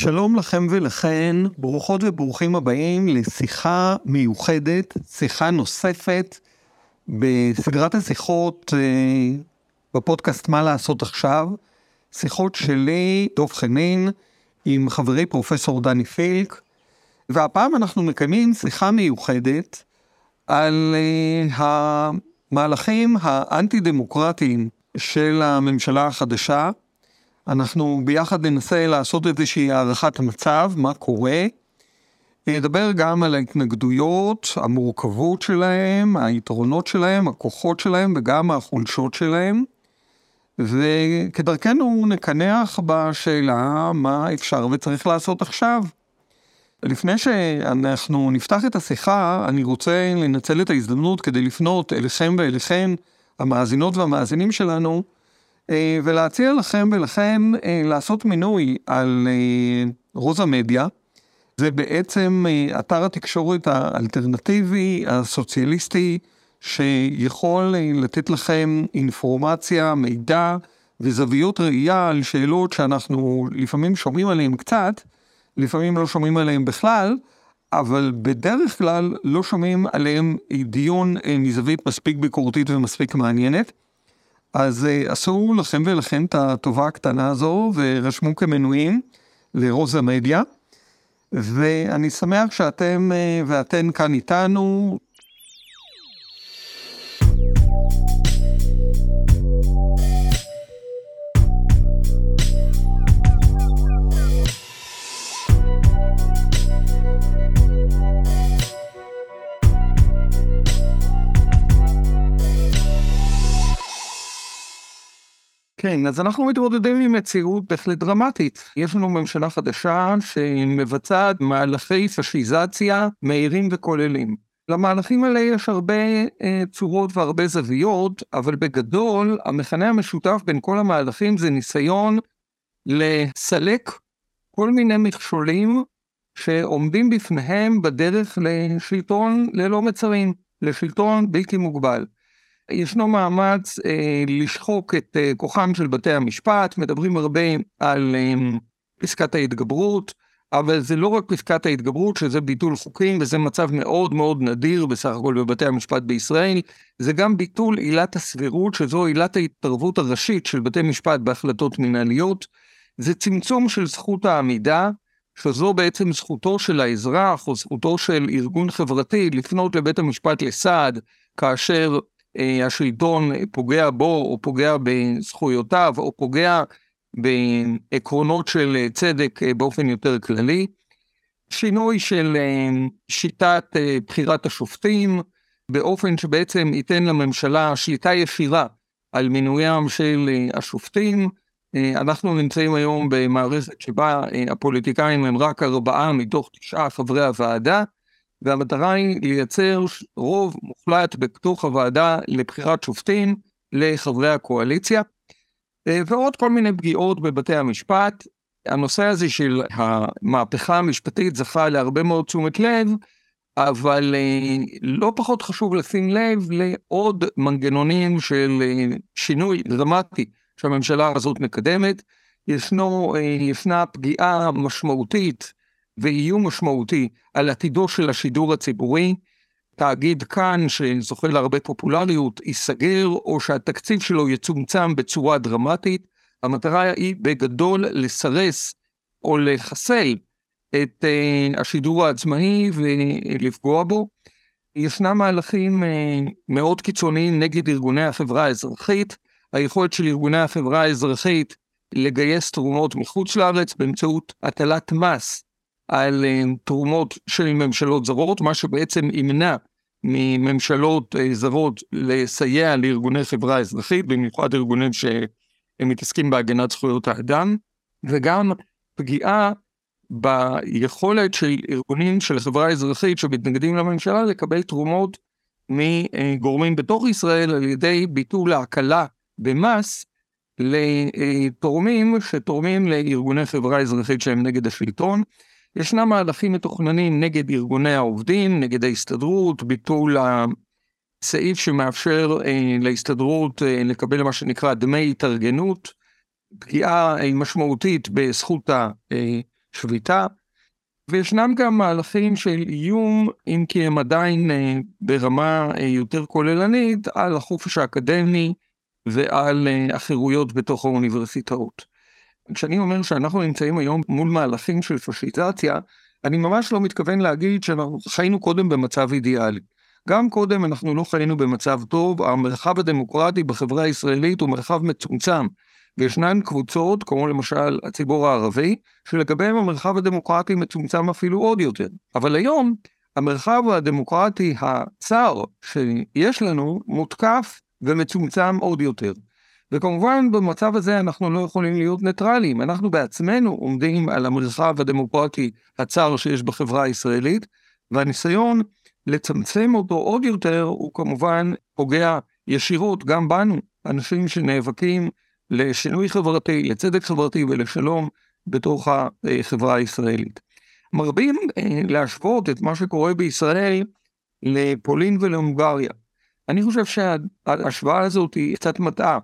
שלום לכם ולכן, ברוכות וברוכים הבאים לשיחה מיוחדת, שיחה נוספת בסדרת השיחות אה, בפודקאסט מה לעשות עכשיו, שיחות שלי, דב חנין, עם חברי פרופסור דני פילק, והפעם אנחנו מקיימים שיחה מיוחדת על uh, המהלכים האנטי דמוקרטיים של הממשלה החדשה. אנחנו ביחד ננסה לעשות איזושהי הערכת מצב, מה קורה. נדבר גם על ההתנגדויות, המורכבות שלהם, היתרונות שלהם, הכוחות שלהם וגם החולשות שלהם. וכדרכנו נקנח בשאלה מה אפשר וצריך לעשות עכשיו. לפני שאנחנו נפתח את השיחה, אני רוצה לנצל את ההזדמנות כדי לפנות אליכם ואליכן, המאזינות והמאזינים שלנו, אה, ולהציע לכם ולכם אה, לעשות מינוי על אה, רוזה מדיה. זה בעצם אתר התקשורת האלטרנטיבי, הסוציאליסטי, שיכול לתת לכם אינפורמציה, מידע וזוויות ראייה על שאלות שאנחנו לפעמים שומעים עליהן קצת, לפעמים לא שומעים עליהן בכלל, אבל בדרך כלל לא שומעים עליהן דיון מזווית מספיק ביקורתית ומספיק מעניינת. אז עשו לכם ולכם את הטובה הקטנה הזו ורשמו כמנויים לרוזה מדיה. ואני שמח שאתם ואתן כאן איתנו, כן, אז אנחנו מתמודדים עם מציאות בהחלט דרמטית. יש לנו ממשלה חדשה שמבצעת מהלכי פשיזציה מהירים וכוללים. למהלכים האלה יש הרבה אה, צורות והרבה זוויות, אבל בגדול המכנה המשותף בין כל המהלכים זה ניסיון לסלק כל מיני מכשולים שעומדים בפניהם בדרך לשלטון ללא מצרים, לשלטון בלתי מוגבל. ישנו מאמץ אה, לשחוק את אה, כוחם של בתי המשפט, מדברים הרבה על אה, פסקת ההתגברות, אבל זה לא רק פסקת ההתגברות, שזה ביטול חוקים, וזה מצב מאוד מאוד נדיר בסך הכל בבתי המשפט בישראל, זה גם ביטול עילת הסבירות, שזו עילת ההתערבות הראשית של בתי משפט בהחלטות מנהליות, זה צמצום של זכות העמידה, שזו בעצם זכותו של האזרח או זכותו של ארגון חברתי לפנות לבית המשפט לסעד, כאשר השלטון פוגע בו או פוגע בזכויותיו או פוגע בעקרונות של צדק אה, באופן יותר כללי. שינוי של אה, שיטת בחירת השופטים באופן שבעצם ייתן לממשלה שליטה ישירה על מינוים של השופטים. אנחנו נמצאים היום במערכת שבה הפוליטיקאים הם רק ארבעה מתוך תשעה חברי הוועדה, והמטרה היא לייצר רוב מוחלט בתוך הוועדה לבחירת שופטים לחברי הקואליציה, אה, ועוד כל מיני פגיעות בבתי המשפט. הנושא הזה של המהפכה המשפטית זכה להרבה מאוד תשומת לב, אבל אה, לא פחות חשוב לשים לב לעוד מנגנונים של אה, שינוי דרמטי שהממשלה הזאת מקדמת. ישנו, ישנה פגיעה משמעותית ואיום משמעותי על עתידו של השידור הציבורי. תאגיד כאן, שזוכה להרבה פופולריות, ייסגר, או שהתקציב שלו יצומצם בצורה דרמטית. המטרה היא בגדול לסרס או לחסל את uh, השידור העצמאי ולפגוע בו. ישנם מהלכים uh, מאוד קיצוניים נגד ארגוני החברה האזרחית. היכולת של ארגוני החברה האזרחית לגייס תרומות מחוץ לארץ באמצעות הטלת מס על אה, תרומות של ממשלות זרות, מה שבעצם ימנע מממשלות אה, זרות לסייע לארגוני חברה אזרחית, במיוחד ארגונים שהם מתעסקים בהגנת זכויות האדם, וגם פגיעה ביכולת של ארגונים של חברה אזרחית שמתנגדים לממשלה לקבל תרומות מגורמים בתוך ישראל על ידי ביטול ההקלה במס לתורמים שתורמים לארגוני חברה אזרחית שהם נגד השלטון. ישנם מהלכים מתוכננים נגד ארגוני העובדים, נגד ההסתדרות, ביטול הסעיף שמאפשר אה, להסתדרות אה, לקבל מה שנקרא דמי התארגנות, פגיעה אה, משמעותית בזכות שביתה. וישנם גם מהלכים של איום, אם כי הם עדיין אה, ברמה אה, יותר כוללנית, על החופש האקדמי ועל אה, החירויות בתוך האוניברסיטאות. כשאני אומר שאנחנו נמצאים היום מול מהלכים של פשיזציה, אני ממש לא מתכוון להגיד שאנחנו חיינו קודם במצב אידיאלי. גם קודם אנחנו לא חיינו במצב טוב, המרחב הדמוקרטי בחברה הישראלית הוא מרחב מצומצם. וישנן קבוצות, כמו למשל הציבור הערבי, שלגביהם המרחב הדמוקרטי מצומצם אפילו עוד יותר. אבל היום, המרחב הדמוקרטי הצר שיש לנו, מותקף ומצומצם עוד יותר. וכמובן במצב הזה אנחנו לא יכולים להיות ניטרלים, אנחנו בעצמנו עומדים על המרחב הדמוקרטי הצר שיש בחברה הישראלית, והניסיון לצמצם אותו עוד יותר הוא כמובן פוגע ישירות גם בנו, אנשים שנאבקים לשינוי חברתי, לצדק חברתי ולשלום בתוך החברה הישראלית. מרבים אה, להשוות את מה שקורה בישראל לפולין ולהונגריה. אני חושב שההשוואה הזאת היא קצת מטעה.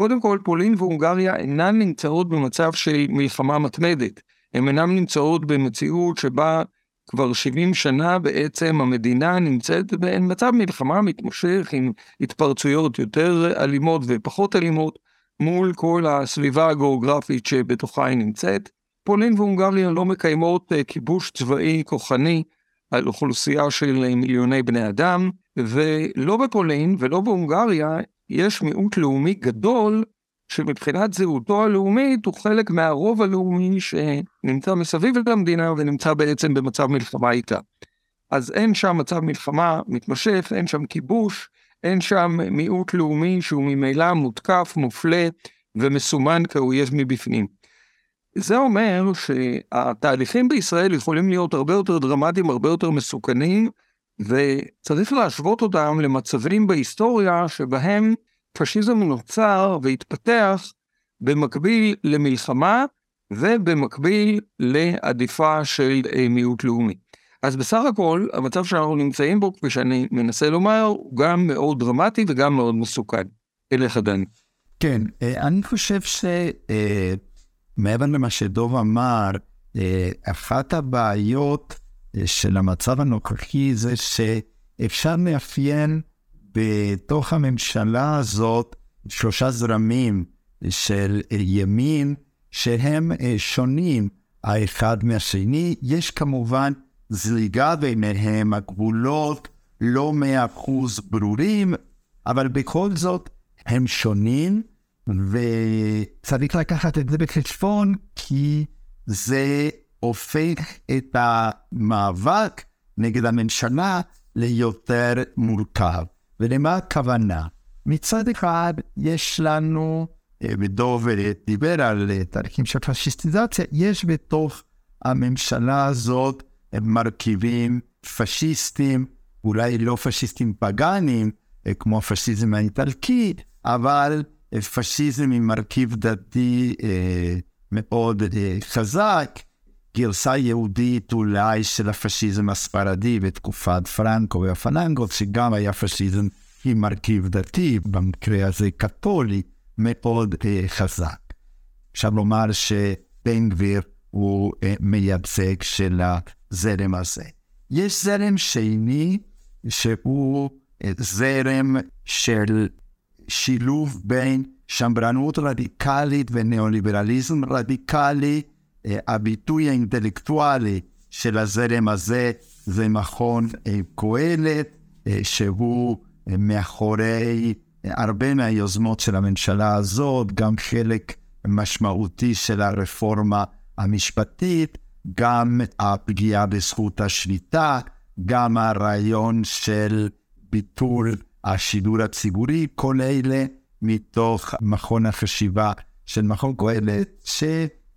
קודם כל, פולין והונגריה אינן נמצאות במצב של מלחמה מתמדת. הן אינן נמצאות במציאות שבה כבר 70 שנה בעצם המדינה נמצאת במצב מלחמה מתמשך עם התפרצויות יותר אלימות ופחות אלימות. מול כל הסביבה הגיאוגרפית שבתוכה היא נמצאת. פולין והונגריה לא מקיימות אה, כיבוש צבאי כוחני על אוכלוסייה של מיליוני בני אדם, ולא בפולין ולא בהונגריה יש מיעוט לאומי גדול שמבחינת זהותו הלאומית הוא חלק מהרוב הלאומי שנמצא מסביב למדינה ונמצא בעצם במצב מלחמה איתה. אז אין שם מצב מלחמה מתמשך, אין שם כיבוש, אין שם מיעוט לאומי שהוא ממילא מותקף, מופלה ומסומן כאויב מבפנים. זה אומר שהתהליכים בישראל יכולים להיות הרבה יותר דרמטיים, הרבה יותר מסוכנים, וצריך להשוות אותם למצבים בהיסטוריה שבהם פשיזם נוצר והתפתח במקביל למלחמה ובמקביל לעדיפה של מיעוט לאומי. אז בסך הכל, המצב שאנחנו נמצאים בו, כפי שאני מנסה לומר, הוא גם מאוד דרמטי וגם מאוד מסוכן. אליך, דני. כן, אה, אני חושב שמעבר אה, למה שדוב אמר, אה, אחת הבעיות של המצב הנוכחי זה שאפשר לאפיין בתוך הממשלה הזאת שלושה זרמים של ימין שהם שונים האחד מהשני. יש כמובן זליגה ביניהם, הגבולות לא מאה אחוז ברורים, אבל בכל זאת הם שונים, וצריך לקחת את זה בחשבון, כי זה הופך את המאבק נגד הממשלה ליותר מורכב. ולמה הכוונה? מצד אחד, יש לנו, אה, ודוב דיבר על תהליכים של פשיסטיזציה, יש בתוך הממשלה הזאת מרכיבים פשיסטים, אולי לא פשיסטים פגאנים, אה, כמו הפשיזם האיטלקי, אבל אה, פשיזם עם מרכיב דתי אה, מאוד אה, חזק, גרסה יהודית אולי של הפשיזם הספרדי בתקופת פרנקו והפננגות, שגם היה פשיזם עם מרכיב דתי, במקרה הזה קתולי, מאוד אה, חזק. אפשר לומר שבן גביר הוא אה, מייצג של הזרם הזה. יש זרם שני שהוא אה, זרם של שילוב בין שמרנות רדיקלית וניאו-ליברליזם רדיקלי. אה, הביטוי האינטלקטואלי של הזרם הזה זה מכון קהלת, שהוא מאחורי הרבה מהיוזמות של הממשלה הזאת, גם חלק משמעותי של הרפורמה המשפטית, גם הפגיעה בזכות השליטה, גם הרעיון של ביטול השידור הציבורי, כל אלה מתוך מכון החשיבה של מכון קהלת,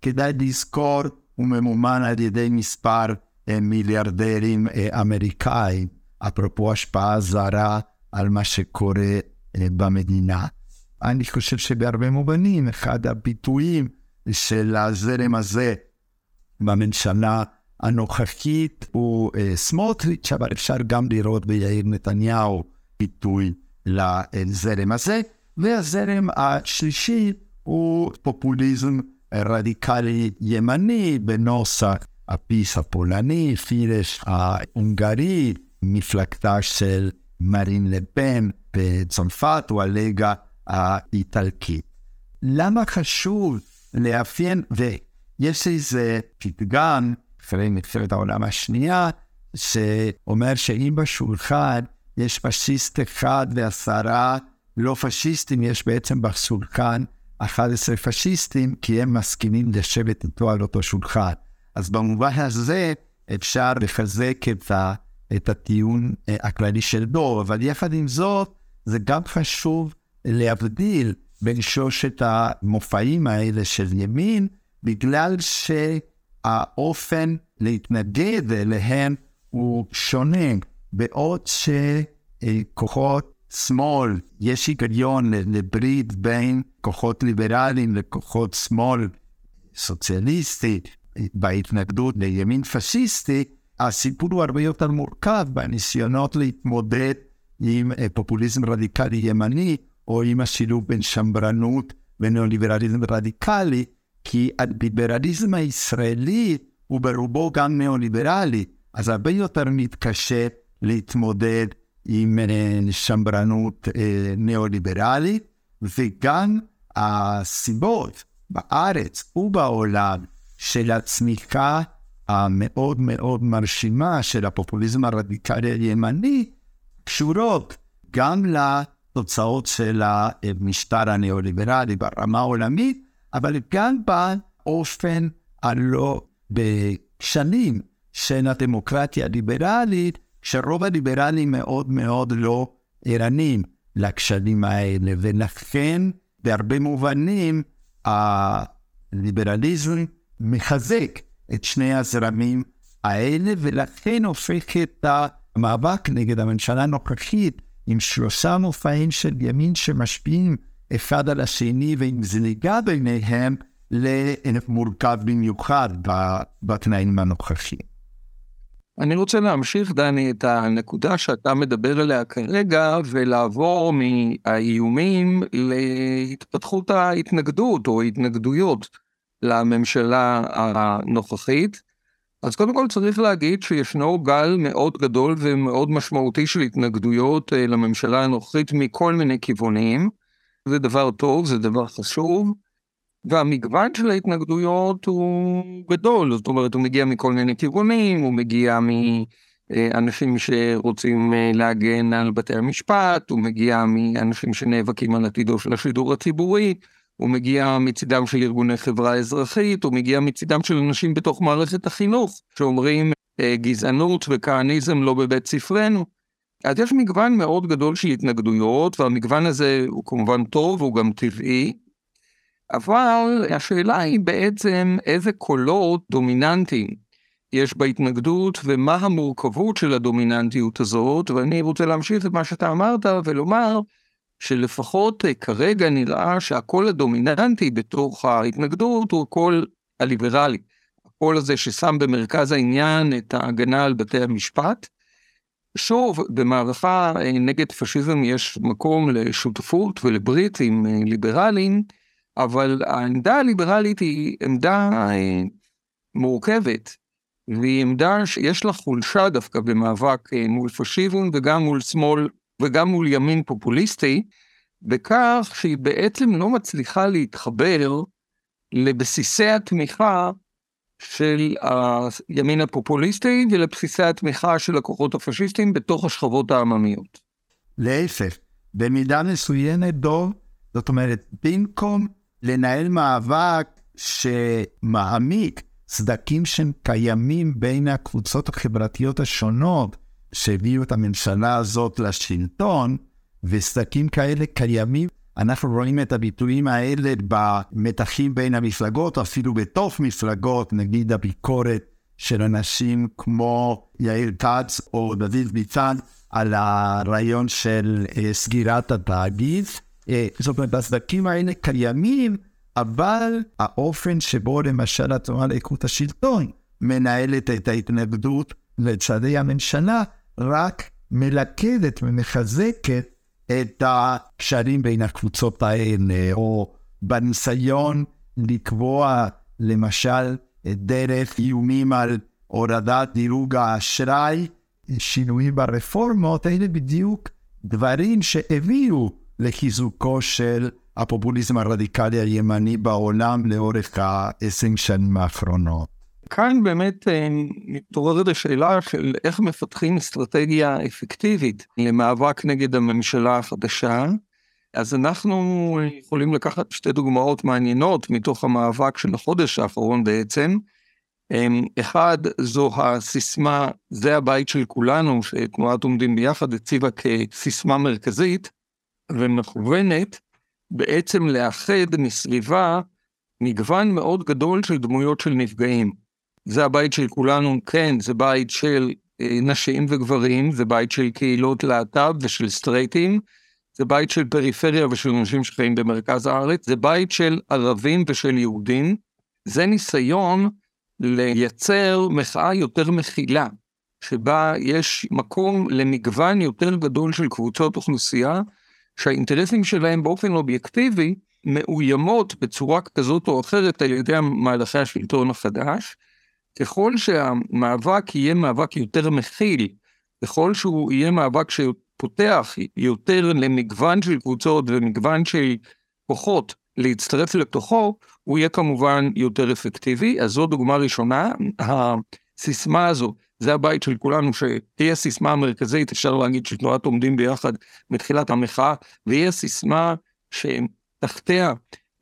שכדאי לזכור, הוא ממומן על ידי מספר אה, מיליארדרים אה, אמריקאים, אפרופו השפעה זרה על מה שקורה אה, במדינה. אני חושב שבהרבה מובנים, אחד הביטויים של הזרם הזה בממשלה הנוכחית הוא סמוטריץ', אבל אפשר גם לראות ביאיר נתניהו ביטוי לזרם הזה. והזרם השלישי הוא פופוליזם רדיקלי ימני בנוסח הפיס הפולני, פירש ההונגרי, מפלגתה של מרין לפן בצרפת או הליגה האיטלקית. למה חשוב לאפיין, ויש איזה פתגם אחרי מלחמת העולם השנייה, שאומר שאם בשולחן יש פשיסט אחד ועשרה לא פשיסטים, יש בעצם בשולחן 11 פשיסטים, כי הם מסכימים לשבת איתו על אותו שולחן. אז במובן הזה אפשר לחזק את, ה, את הטיעון אה, הכללי של דור, אבל יחד עם זאת, זה גם חשוב להבדיל בין שלושת המופעים האלה של ימין, בגלל שהאופן להתנגד אליהם הוא שונה, בעוד שכוחות שמאל, יש היגיון לברית בין כוחות ליברליים לכוחות שמאל סוציאליסטי. בהתנגדות לימין פשיסטי, הסיפור הוא הרבה יותר מורכב בניסיונות להתמודד עם אה, פופוליזם רדיקלי ימני, או עם השילוב בין שמרנות וניאו-ליברליזם רדיקלי, כי הליברליזם הישראלי הוא ברובו גם ניאו-ליברלי, אז הרבה יותר מתקשה להתמודד עם אה, שמרנות אה, ניאו-ליברלית, וגם הסיבות בארץ ובעולם של הצמיחה המאוד מאוד מרשימה של הפופוליזם הרדיקלי הימני, קשורות גם לתוצאות של המשטר הניאו-ליברלי ברמה העולמית, אבל גם באופן הלא בשנים של הדמוקרטיה הליברלית, שרוב הליברלים מאוד מאוד לא ערניים לכשלים האלה, ולכן בהרבה מובנים הליברליזם מחזק את שני הזרמים האלה, ולכן הופך את המאבק נגד הממשלה הנוכחית עם שלושה מופעים של ימין שמשפיעים אחד על השני ועם זליגה ביניהם למורכב במיוחד בתנאים הנוכחיים. אני רוצה להמשיך, דני, את הנקודה שאתה מדבר עליה כרגע, ולעבור מהאיומים להתפתחות ההתנגדות או התנגדויות לממשלה הנוכחית. אז קודם כל צריך להגיד שישנו גל מאוד גדול ומאוד משמעותי של התנגדויות אה, לממשלה הנוכחית מכל מיני כיוונים. זה דבר טוב, זה דבר חשוב. והמגוון של ההתנגדויות הוא גדול, זאת אומרת הוא מגיע מכל מיני כיוונים, הוא מגיע מאנשים שרוצים אה, להגן על בתי המשפט, הוא מגיע מאנשים שנאבקים על עתידו של השידור הציבורי, הוא מגיע מצידם של ארגוני חברה אזרחית, הוא מגיע מצידם של אנשים בתוך מערכת החינוך, שאומרים אה, גזענות וכהניזם לא בבית ספרנו. אז יש מגוון מאוד גדול של התנגדויות, והמגוון הזה הוא כמובן טוב, הוא גם טבעי, אבל השאלה היא בעצם איזה קולות דומיננטיים יש בהתנגדות ומה המורכבות של הדומיננטיות הזאת, ואני רוצה להמשיך את מה שאתה אמרת ולומר שלפחות כרגע נראה שהקול הדומיננטי בתוך ההתנגדות הוא הקול הליברלי. הקול הזה ששם במרכז העניין את ההגנה על בתי המשפט. שוב, במערכה נגד פשיזם יש מקום לשותפות ולברית עם ליברלים, אבל העמדה הליברלית היא עמדה אה, מורכבת, והיא עמדה שיש לה חולשה דווקא במאבק אה, מול פשיזם וגם מול שמאל וגם מול ימין פופוליסטי, בכך שהיא בעצם לא מצליחה להתחבר לבסיסי התמיכה של הימין הפופוליסטי ולבסיסי התמיכה של הכוחות הפשיסטיים בתוך השכבות העממיות. להפך, במידה מסוימת דוב, זאת אומרת, במקום לנהל מאבק שמעמיק סדקים שהם קיימים בין הקבוצות החברתיות השונות שהביאו את הממשלה הזאת לשלטון, וסדקים כאלה קיימים. אנחנו רואים את הביטויים האלה במתחים בין המפלגות, אפילו בתוך מפלגות, נגיד הביקורת של אנשים כמו יאיר כץ או דוד ביצן על הרעיון של uh, סגירת התאגיד. אה, זאת אומרת, הסדקים האלה קיימים, אבל האופן שבו למשל התנועה לאיכות השלטון מנהלת את ההתנגדות לצעדי הממשלה, רק מלכדת ומחזקת את הקשרים בין הקבוצות האלה, או בניסיון לקבוע למשל דרך איומים על הורדת דירוג האשראי, שינויים ברפורמות, אלה בדיוק דברים שהביאו לחיזוקו של הפופוליזם הרדיקלי הימני בעולם לאורך ה-20 שנים האחרונות. כאן באמת אה, מתעוררת השאלה של איך מפתחים אסטרטגיה אפקטיבית למאבק נגד הממשלה החדשה. אז אנחנו יכולים לקחת שתי דוגמאות מעניינות מתוך המאבק של החודש האחרון בעצם. אמ, אחד, זו הסיסמה, זה הבית של כולנו, שתנועת עומדים ביחד הציבה כסיסמה מרכזית ומכוונת בעצם לאחד מסביבה מגוון מאוד גדול של דמויות של נפגעים. זה הבית של כולנו, כן, זה בית של אה, נשים וגברים, זה בית של קהילות להט"ב ושל סטרייטים, זה בית של פריפריה ושל אנשים שחיים במרכז הארץ, זה בית של ערבים ושל יהודים. זה ניסיון לייצר מחאה יותר מכילה, שבה יש מקום למגוון יותר גדול של קבוצות אוכלוסייה, שהאינטרסים שלהם באופן אובייקטיבי מאוימות בצורה כזאת או אחרת על ידי מהלכי השלטון החדש. ככל שהמאבק יהיה מאבק יותר מכיל, ככל שהוא יהיה מאבק שפותח יותר למגוון של קבוצות ומגוון של כוחות להצטרף לתוכו, הוא יהיה כמובן יותר אפקטיבי. אז זו דוגמה ראשונה. הסיסמה הזו, זה הבית של כולנו, שהיא הסיסמה המרכזית, אפשר להגיד שתנועת עומדים ביחד מתחילת המחאה, והיא הסיסמה שתחתיה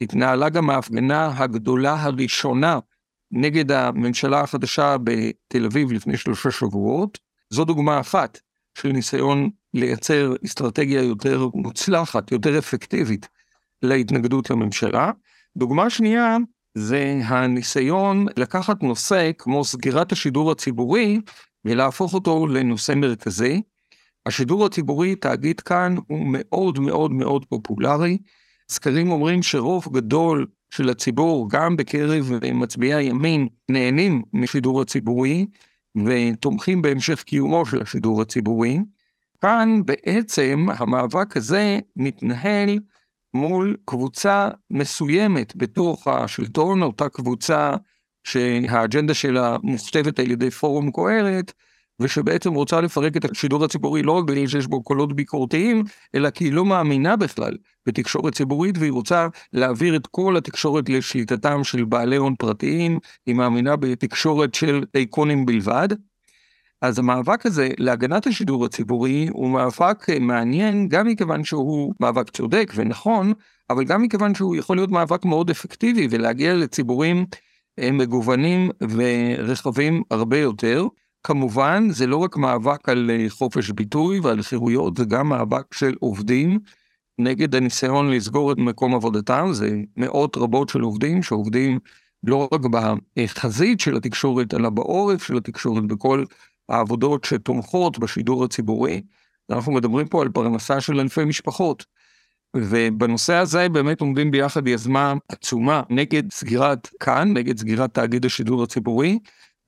התנהלה גם ההפגנה הגדולה הראשונה נגד הממשלה החדשה בתל אביב לפני שלושה שבועות. זו דוגמה אחת של ניסיון לייצר אסטרטגיה יותר מוצלחת, יותר אפקטיבית להתנגדות לממשלה. דוגמה שנייה זה הניסיון לקחת נושא כמו סגירת השידור הציבורי ולהפוך אותו לנושא מרכזי. השידור הציבורי, תאגיד כאן, הוא מאוד מאוד מאוד פופולרי. סקרים אומרים שרוב גדול של הציבור, גם בקרב מצביעי הימין, נהנים משידור הציבורי ותומכים בהמשך קיומו של השידור הציבורי. כאן בעצם המאבק הזה מתנהל מול קבוצה מסוימת בתוך השלטון, אותה קבוצה שהאג'נדה שלה מוכתבת על ידי פורום קהלת, ושבעצם רוצה לפרק את השידור הציבורי לא רק בגלל שיש בו קולות ביקורתיים, אלא כי היא לא מאמינה בכלל בתקשורת ציבורית, והיא רוצה להעביר את כל התקשורת לשליטתם של בעלי הון פרטיים, היא מאמינה בתקשורת של טייקונים בלבד. אז המאבק הזה להגנת השידור הציבורי הוא מאבק מעניין גם מכיוון שהוא מאבק צודק ונכון, אבל גם מכיוון שהוא יכול להיות מאבק מאוד אפקטיבי ולהגיע לציבורים אה, מגוונים ורחבים הרבה יותר. כמובן זה לא רק מאבק על אה, חופש ביטוי ועל חירויות, זה גם מאבק של עובדים נגד הניסיון לסגור את מקום עבודתם, זה מאות רבות של עובדים שעובדים לא רק בחזית של התקשורת, אלא בעורף של התקשורת, בכל העבודות שתומכות בשידור הציבורי. אנחנו מדברים פה על פרנסה של אלפי משפחות. ובנושא הזה באמת עומדים ביחד יזמה עצומה נגד סגירת כאן, נגד סגירת תאגיד השידור הציבורי,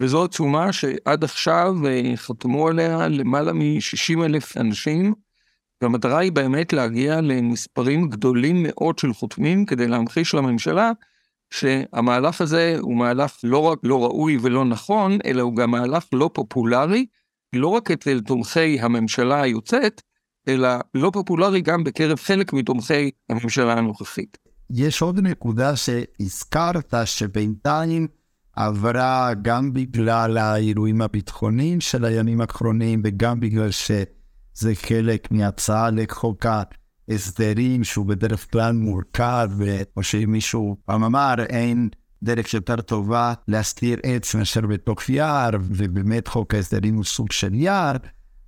וזו עצומה שעד עכשיו אה, חתמו עליה למעלה מ-60 אלף אנשים, והמטרה היא באמת להגיע למספרים גדולים מאוד של חותמים כדי להמחיש לממשלה שהמהלך הזה הוא מהלך לא רק לא ראוי ולא נכון, אלא הוא גם מהלך לא פופולרי, לא רק אצל תומכי הממשלה היוצאת, אלא לא פופולרי גם בקרב חלק מתומכי הממשלה הנוכחית. יש עוד נקודה שהזכרת, שבינתיים עברה גם בגלל האירועים הביטחוניים של הימים האחרונים, וגם בגלל שזה חלק מהצעה לחוק הסדרים שהוא בדרך כלל מורכב, או שמישהו פעם אמר, אין דרך יותר טובה להסתיר עץ מאשר בתוך יער, ובאמת חוק ההסדרים הוא סוג של יער,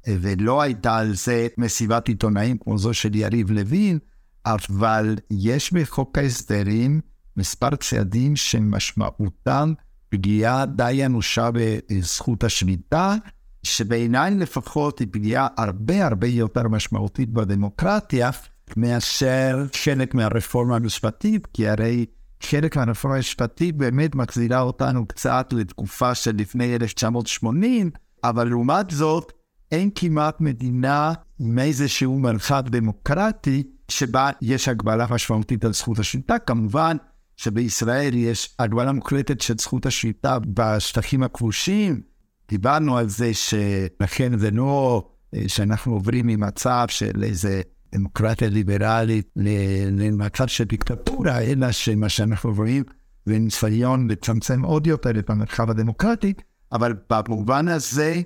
ולא הייתה על זה מסיבת עיתונאים כמו זו של יריב לוין, אבל יש בחוק ההסדרים מספר צעדים שמשמעותם פגיעה די אנושה בזכות השליטה, שבעיניי לפחות היא פגיעה הרבה הרבה יותר משמעותית בדמוקרטיה, מאשר חלק מהרפורמה המשפטית, כי הרי חלק מהרפורמה המשפטית באמת מחזירה אותנו קצת לתקופה של לפני 1980, אבל לעומת זאת, אין כמעט מדינה עם איזשהו מרחב דמוקרטי שבה יש הגבלה משמעותית על זכות השליטה. כמובן, שבישראל יש הגבלה מוחלטת של זכות השליטה בשטחים הכבושים. דיברנו על זה שלכן זה לא אה, שאנחנו עוברים ממצב של איזה דמוקרטיה ליברלית למצב של דיקטטורה, אלא שמה שאנחנו רואים זה ניסיון לצמצם עוד יותר את המרחב הדמוקרטי, אבל במובן הזה,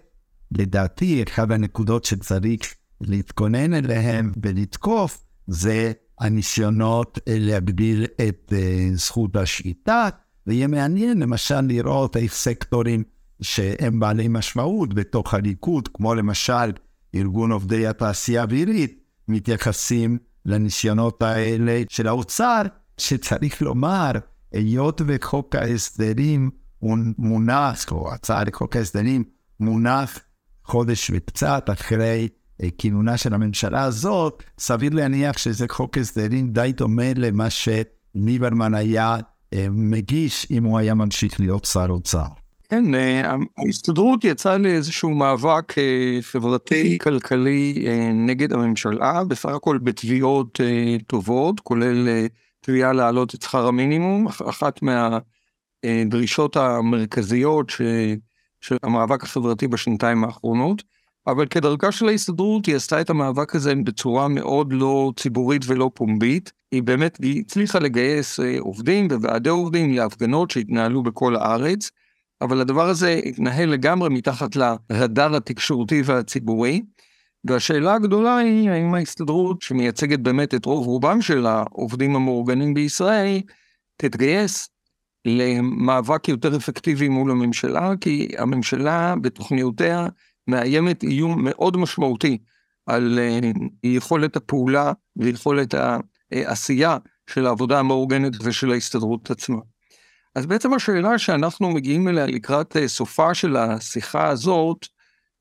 לדעתי, אחד הנקודות שצריך להתכונן אליהן ולתקוף, זה הניסיונות להגביל את uh, זכות השליטה, ויהיה מעניין למשל לראות איך סקטורים שהם בעלי משמעות בתוך הליכוד, כמו למשל ארגון עובדי התעשייה האווירית, מתייחסים לניסיונות האלה של האוצר, שצריך לומר, היות וחוק ההסדרים הוא מונח, או הצעה לחוק ההסדרים מונח חודש וקצת אחרי אה, כינונה של הממשלה הזאת, סביר להניח שזה חוק הסדרים די דומה למה שליברמן היה אה, מגיש אם הוא היה ממשיך להיות שר אוצר. כן, אה, ההסתדרות יצאה לאיזשהו מאבק חברתי-כלכלי נגד הממשלה, בסך הכל בתביעות טובות, כולל תביעה להעלות את שכר המינימום, אחת מהדרישות המרכזיות של המאבק החברתי בשנתיים האחרונות. אבל כדרכה של ההסתדרות היא עשתה את המאבק הזה בצורה מאוד לא ציבורית ולא פומבית. היא באמת היא הצליחה לגייס אה, עובדים וועדי עובדים להפגנות שהתנהלו בכל הארץ, אבל הדבר הזה התנהל לגמרי מתחת לרדאר התקשורתי והציבורי. והשאלה הגדולה היא האם ההסתדרות שמייצגת באמת את רוב רובם של העובדים המאורגנים בישראל תתגייס למאבק יותר אפקטיבי מול הממשלה כי הממשלה בתוכניותיה מאיימת איום מאוד משמעותי על אה, יכולת הפעולה ויכולת העשייה של העבודה המאורגנת ושל ההסתדרות עצמה. אז בעצם השאלה שאנחנו מגיעים אליה לקראת אה, סופה של השיחה הזאת,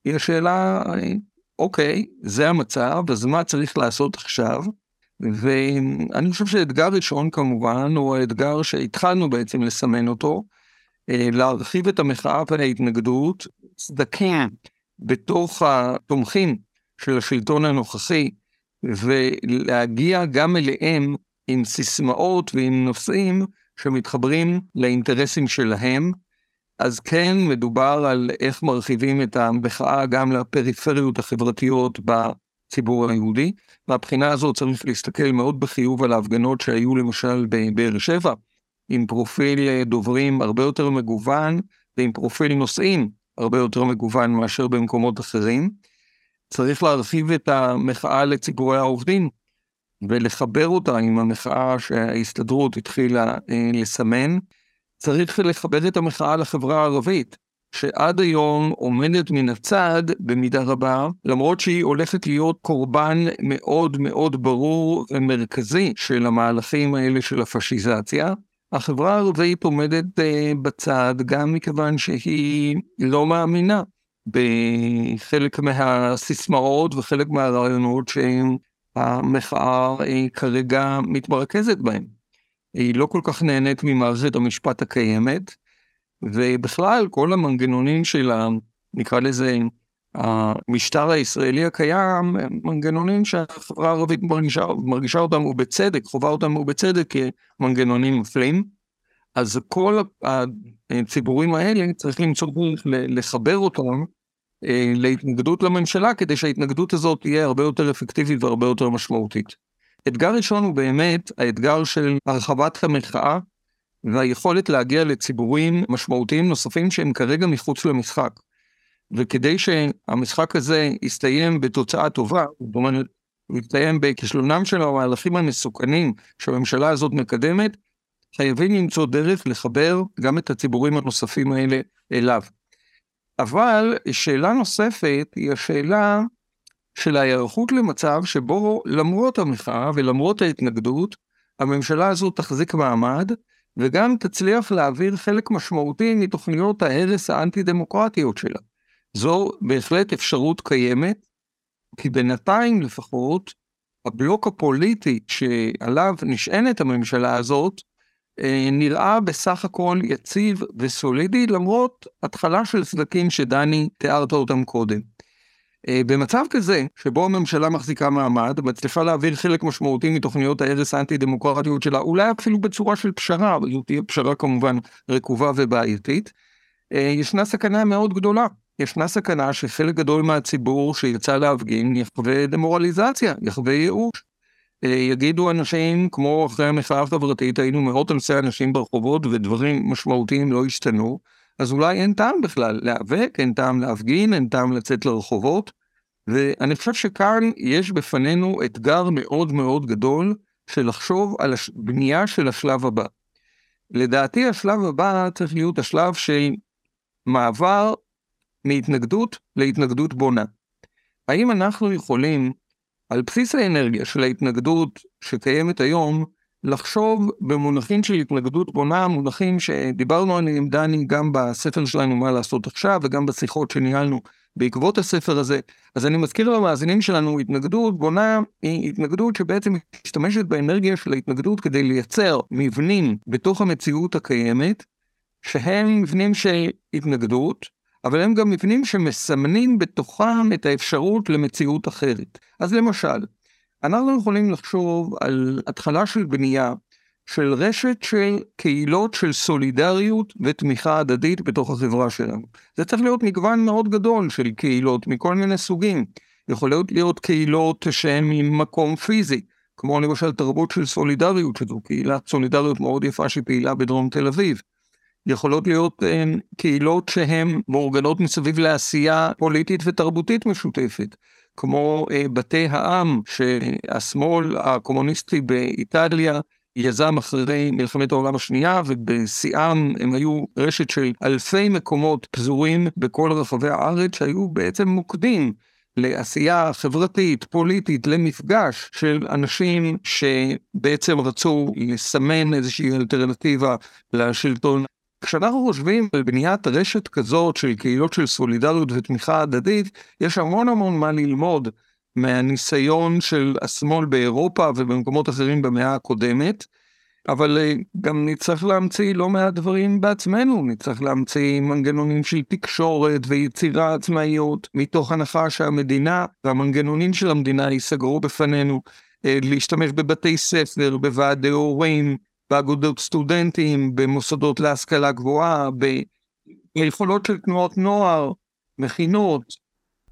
היא השאלה, אה, אוקיי, זה המצב, אז מה צריך לעשות עכשיו? ואני חושב שאתגר ראשון כמובן הוא האתגר שהתחלנו בעצם לסמן אותו, להרחיב את המחאה וההתנגדות, צדקים בתוך התומכים של השלטון הנוכחי, ולהגיע גם אליהם עם סיסמאות ועם נושאים שמתחברים לאינטרסים שלהם. אז כן מדובר על איך מרחיבים את המחאה גם לפריפריות החברתיות בציבור היהודי. מהבחינה הזאת צריך להסתכל מאוד בחיוב על ההפגנות שהיו למשל בבאר שבע, עם פרופיל דוברים הרבה יותר מגוון ועם פרופיל נושאים הרבה יותר מגוון מאשר במקומות אחרים. צריך להרחיב את המחאה לציבורי העובדים ולחבר אותה עם המחאה שההסתדרות התחילה אה, לסמן. צריך לחבר את המחאה לחברה הערבית, שעד היום עומדת מן הצד במידה רבה, למרות שהיא הולכת להיות קורבן מאוד מאוד ברור ומרכזי של המהלכים האלה של הפשיזציה. החברה הערבית עומדת uh, בצד גם מכיוון שהיא לא מאמינה בחלק מהסיסמאות וחלק מהרעיונות שהמחאה uh, כרגע מתמרכזת בהם. היא לא כל כך נהנית ממערכת המשפט הקיימת, ובכלל כל המנגנונים של ה... נקרא לזה המשטר הישראלי הקיים מנגנונים שהחברה הערבית מרגישה, מרגישה אותם ובצדק, חובה אותם ובצדק כמנגנונים מפלים. אז כל הציבורים האלה צריך למצוא דרך לחבר אותם להתנגדות לממשלה כדי שההתנגדות הזאת תהיה הרבה יותר אפקטיבית והרבה יותר משמעותית. אתגר ראשון הוא באמת האתגר של הרחבת המחאה והיכולת להגיע לציבורים משמעותיים נוספים שהם כרגע מחוץ למשחק. וכדי שהמשחק הזה יסתיים בתוצאה טובה, זאת אומרת, הוא יסתיים בכישלונם של המהלכים המסוכנים שהממשלה הזאת מקדמת, חייבים למצוא דרך לחבר גם את הציבורים הנוספים האלה אליו. אבל שאלה נוספת היא השאלה של ההיערכות למצב שבו למרות המחאה ולמרות ההתנגדות, הממשלה הזו תחזיק מעמד וגם תצליח להעביר חלק משמעותי מתוכניות ההרס האנטי דמוקרטיות שלה. זו בהחלט אפשרות קיימת, כי בינתיים לפחות, הבלוק הפוליטי שעליו נשענת הממשלה הזאת, נראה בסך הכל יציב וסולידי, למרות התחלה של סדקים שדני תיארת אותם קודם. אה, במצב כזה, שבו הממשלה מחזיקה מעמד, מצליחה להעביר חלק משמעותי מתוכניות ההרס האנטי-דמוקרטיות שלה, אולי אפילו בצורה של פשרה, אבל זו תהיה פשרה כמובן רקובה ובעייתית, אה, ישנה סכנה מאוד גדולה. ישנה סכנה שחלק גדול מהציבור שיצא להפגין יחווה דמורליזציה, יחווה ייאוש. אה, יגידו אנשים, כמו אחרי המחאה החברתית, היינו מאות אלפי אנשים ברחובות ודברים משמעותיים לא השתנו, אז אולי אין טעם בכלל להיאבק, אין טעם להפגין, אין טעם לצאת לרחובות. ואני חושב שכאן יש בפנינו אתגר מאוד מאוד גדול של לחשוב על הבנייה של השלב הבא. לדעתי השלב הבא צריך להיות השלב של מעבר מהתנגדות להתנגדות בונה. האם אנחנו יכולים, על בסיס האנרגיה של ההתנגדות שקיימת היום, לחשוב במונחים של התנגדות בונה, מונחים שדיברנו עליהם דני גם בספר שלנו מה לעשות עכשיו וגם בשיחות שניהלנו בעקבות הספר הזה. אז אני מזכיר למאזינים שלנו, התנגדות בונה היא התנגדות שבעצם משתמשת באנרגיה של ההתנגדות כדי לייצר מבנים בתוך המציאות הקיימת, שהם מבנים של התנגדות, אבל הם גם מבנים שמסמנים בתוכם את האפשרות למציאות אחרת. אז למשל, אנחנו יכולים לחשוב על התחלה של בנייה של רשת של קהילות של סולידריות ותמיכה הדדית בתוך החברה שלנו. זה צריך להיות מגוון מאוד גדול של קהילות מכל מיני סוגים. יכולות להיות קהילות שהן ממקום פיזי, כמו למשל תרבות של סולידריות, שזו קהילת סולידריות מאוד יפה שפעילה בדרום תל אביב. יכולות להיות אה, קהילות שהן מאורגנות מסביב לעשייה פוליטית ותרבותית משותפת. כמו אה, בתי העם שהשמאל הקומוניסטי באיטליה יזם אחרי מלחמת העולם השנייה ובשיאם הם היו רשת של אלפי מקומות פזורים בכל רחבי הארץ שהיו בעצם מוקדים לעשייה חברתית, פוליטית, למפגש של אנשים שבעצם רצו לסמן איזושהי אלטרנטיבה לשלטון כשאנחנו חושבים על בניית רשת כזאת של קהילות של סולידריות ותמיכה הדדית, יש המון המון מה ללמוד מהניסיון של השמאל באירופה ובמקומות אחרים במאה הקודמת, אבל אה, גם נצטרך להמציא לא מעט דברים בעצמנו, נצטרך להמציא מנגנונים של תקשורת ויצירה עצמאיות, מתוך הנחה שהמדינה והמנגנונים של המדינה ייסגרו בפנינו, אה, להשתמש בבתי ספר, בוועדי הורים, באגודות סטודנטים, במוסדות להשכלה גבוהה, ביכולות של תנועות נוער, מכינות.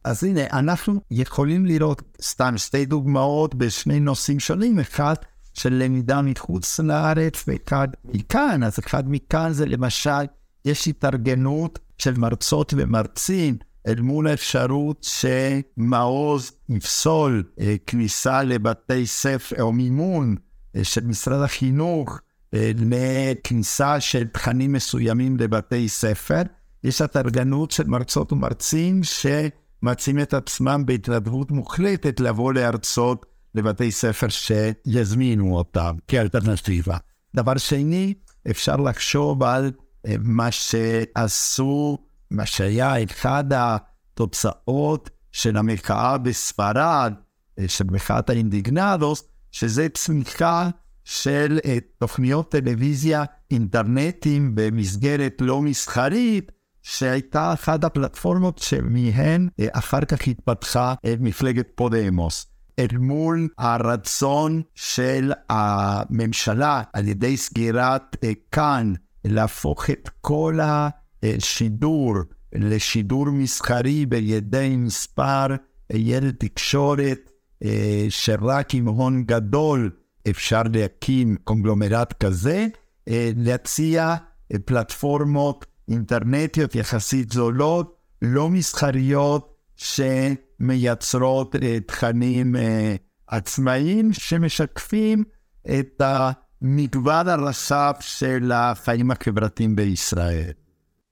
אז הנה, אנחנו יכולים לראות סתם שתי דוגמאות בשני נושאים שונים, אחד של למידה מחוץ לארץ ואחד מכאן, אז אחד מכאן זה למשל, יש התארגנות של מרצות ומרצים אל מול האפשרות שמעוז יפסול אה, כניסה לבתי ספר או מימון אה, של משרד החינוך לכניסה של תכנים מסוימים לבתי ספר. יש התארגנות של מרצות ומרצים שמציעים את עצמם בהתנדבות מוחלטת לבוא להרצות לבתי ספר שיזמינו אותם כאלטרנטיבה. דבר שני, אפשר לחשוב על אה, מה שעשו, מה שהיה אחד התוצאות של המחאה בספרד, אה, של מחאת האינדיגנדוס, שזה צמיחה של uh, תוכניות טלוויזיה אינטרנטיים במסגרת לא מסחרית, שהייתה אחת הפלטפורמות שמהן uh, אחר כך התפתחה uh, מפלגת פודמוס. אל מול הרצון של הממשלה על ידי סגירת כאן להפוך את כל השידור לשידור מסחרי בידי מספר ילד תקשורת שרק עם הון גדול אפשר להקים קונגלומרט כזה, אה, להציע אה, פלטפורמות אינטרנטיות יחסית זולות, לא מסחריות, שמייצרות אה, תכנים עצמאיים שמשקפים את המגוון הרחב של החיים החברתיים בישראל.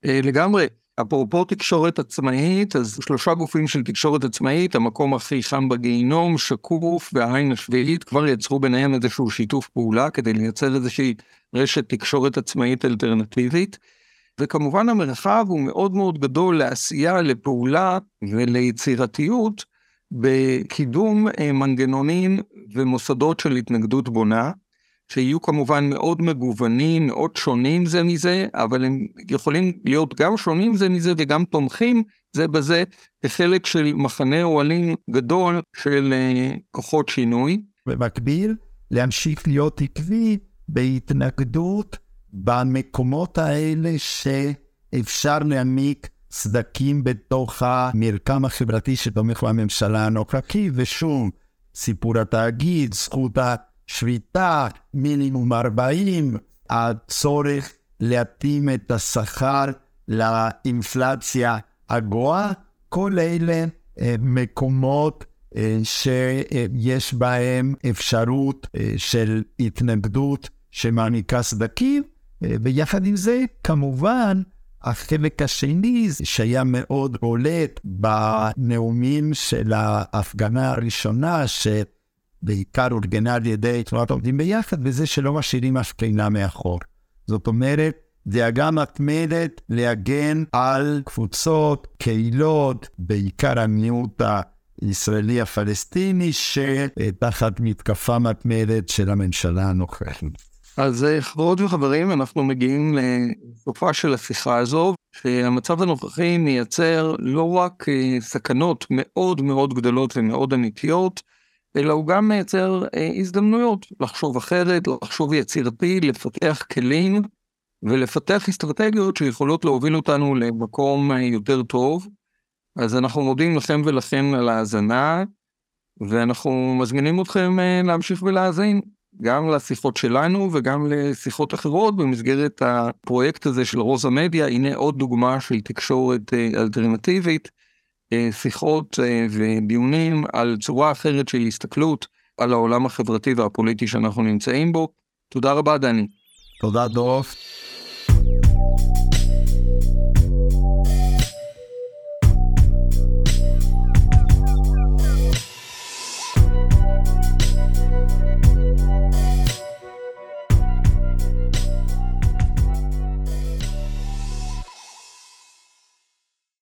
לגמרי. אפרופו תקשורת עצמאית, אז שלושה גופים של תקשורת עצמאית, המקום הכי חם בגיהינום, שקוף והעין השביעית, כבר יצרו ביניהם איזשהו שיתוף פעולה כדי לייצר איזושהי רשת תקשורת עצמאית אלטרנטיבית. וכמובן המרחב הוא מאוד מאוד גדול לעשייה, לפעולה וליצירתיות בקידום אה, מנגנונים ומוסדות של התנגדות בונה. שיהיו כמובן מאוד מגוונים, מאוד שונים זה מזה, אבל הם יכולים להיות גם שונים זה מזה וגם תומכים זה בזה כחלק של מחנה אוהלים גדול של uh, כוחות שינוי. במקביל, להמשיך להיות עקבי בהתנגדות במקומות האלה שאפשר להעמיק סדקים בתוך המרקם החברתי שתומך בממשלה הנוכחי, ושוב, סיפור התאגיד, זכות השביתה, מינימום 40, הצורך להתאים את השכר לאינפלציה הגואה, כל אלה אה, מקומות אה, שיש בהם אפשרות אה, של התנגדות שמעניקה סדקים, ויחד עם זה, כמובן, החלק השני, שהיה מאוד בולט בנאומים של ההפגנה הראשונה, שבעיקר אורגנה על ידי תנועת עובדים ביחד, וזה שלא משאירים אף קרינה מאחור. זאת אומרת, דאגה מתמדת להגן על קבוצות, קהילות, בעיקר המיעוט הישראלי הפלסטיני, שתחת מתקפה מתמדת של הממשלה הנוכחית. אז אה, חברות וחברים, אנחנו מגיעים לסופה של השיחה הזו, שהמצב הנוכחי מייצר לא רק אה, סכנות מאוד מאוד גדולות ומאוד אמיתיות, אלא הוא גם מייצר אה, הזדמנויות לחשוב אחרת, לחשוב יצירתי, לפתח כלים ולפתח אסטרטגיות שיכולות להוביל אותנו למקום יותר טוב. אז אנחנו מודים לכם ולכם על ההאזנה, ואנחנו מזמינים אתכם להמשיך ולהאזין. גם לשיחות שלנו וגם לשיחות אחרות במסגרת הפרויקט הזה של רוזה מדיה, הנה עוד דוגמה של תקשורת אה, אלטרנטיבית, אה, שיחות אה, ודיונים על צורה אחרת של הסתכלות על העולם החברתי והפוליטי שאנחנו נמצאים בו. תודה רבה דני. תודה דורף.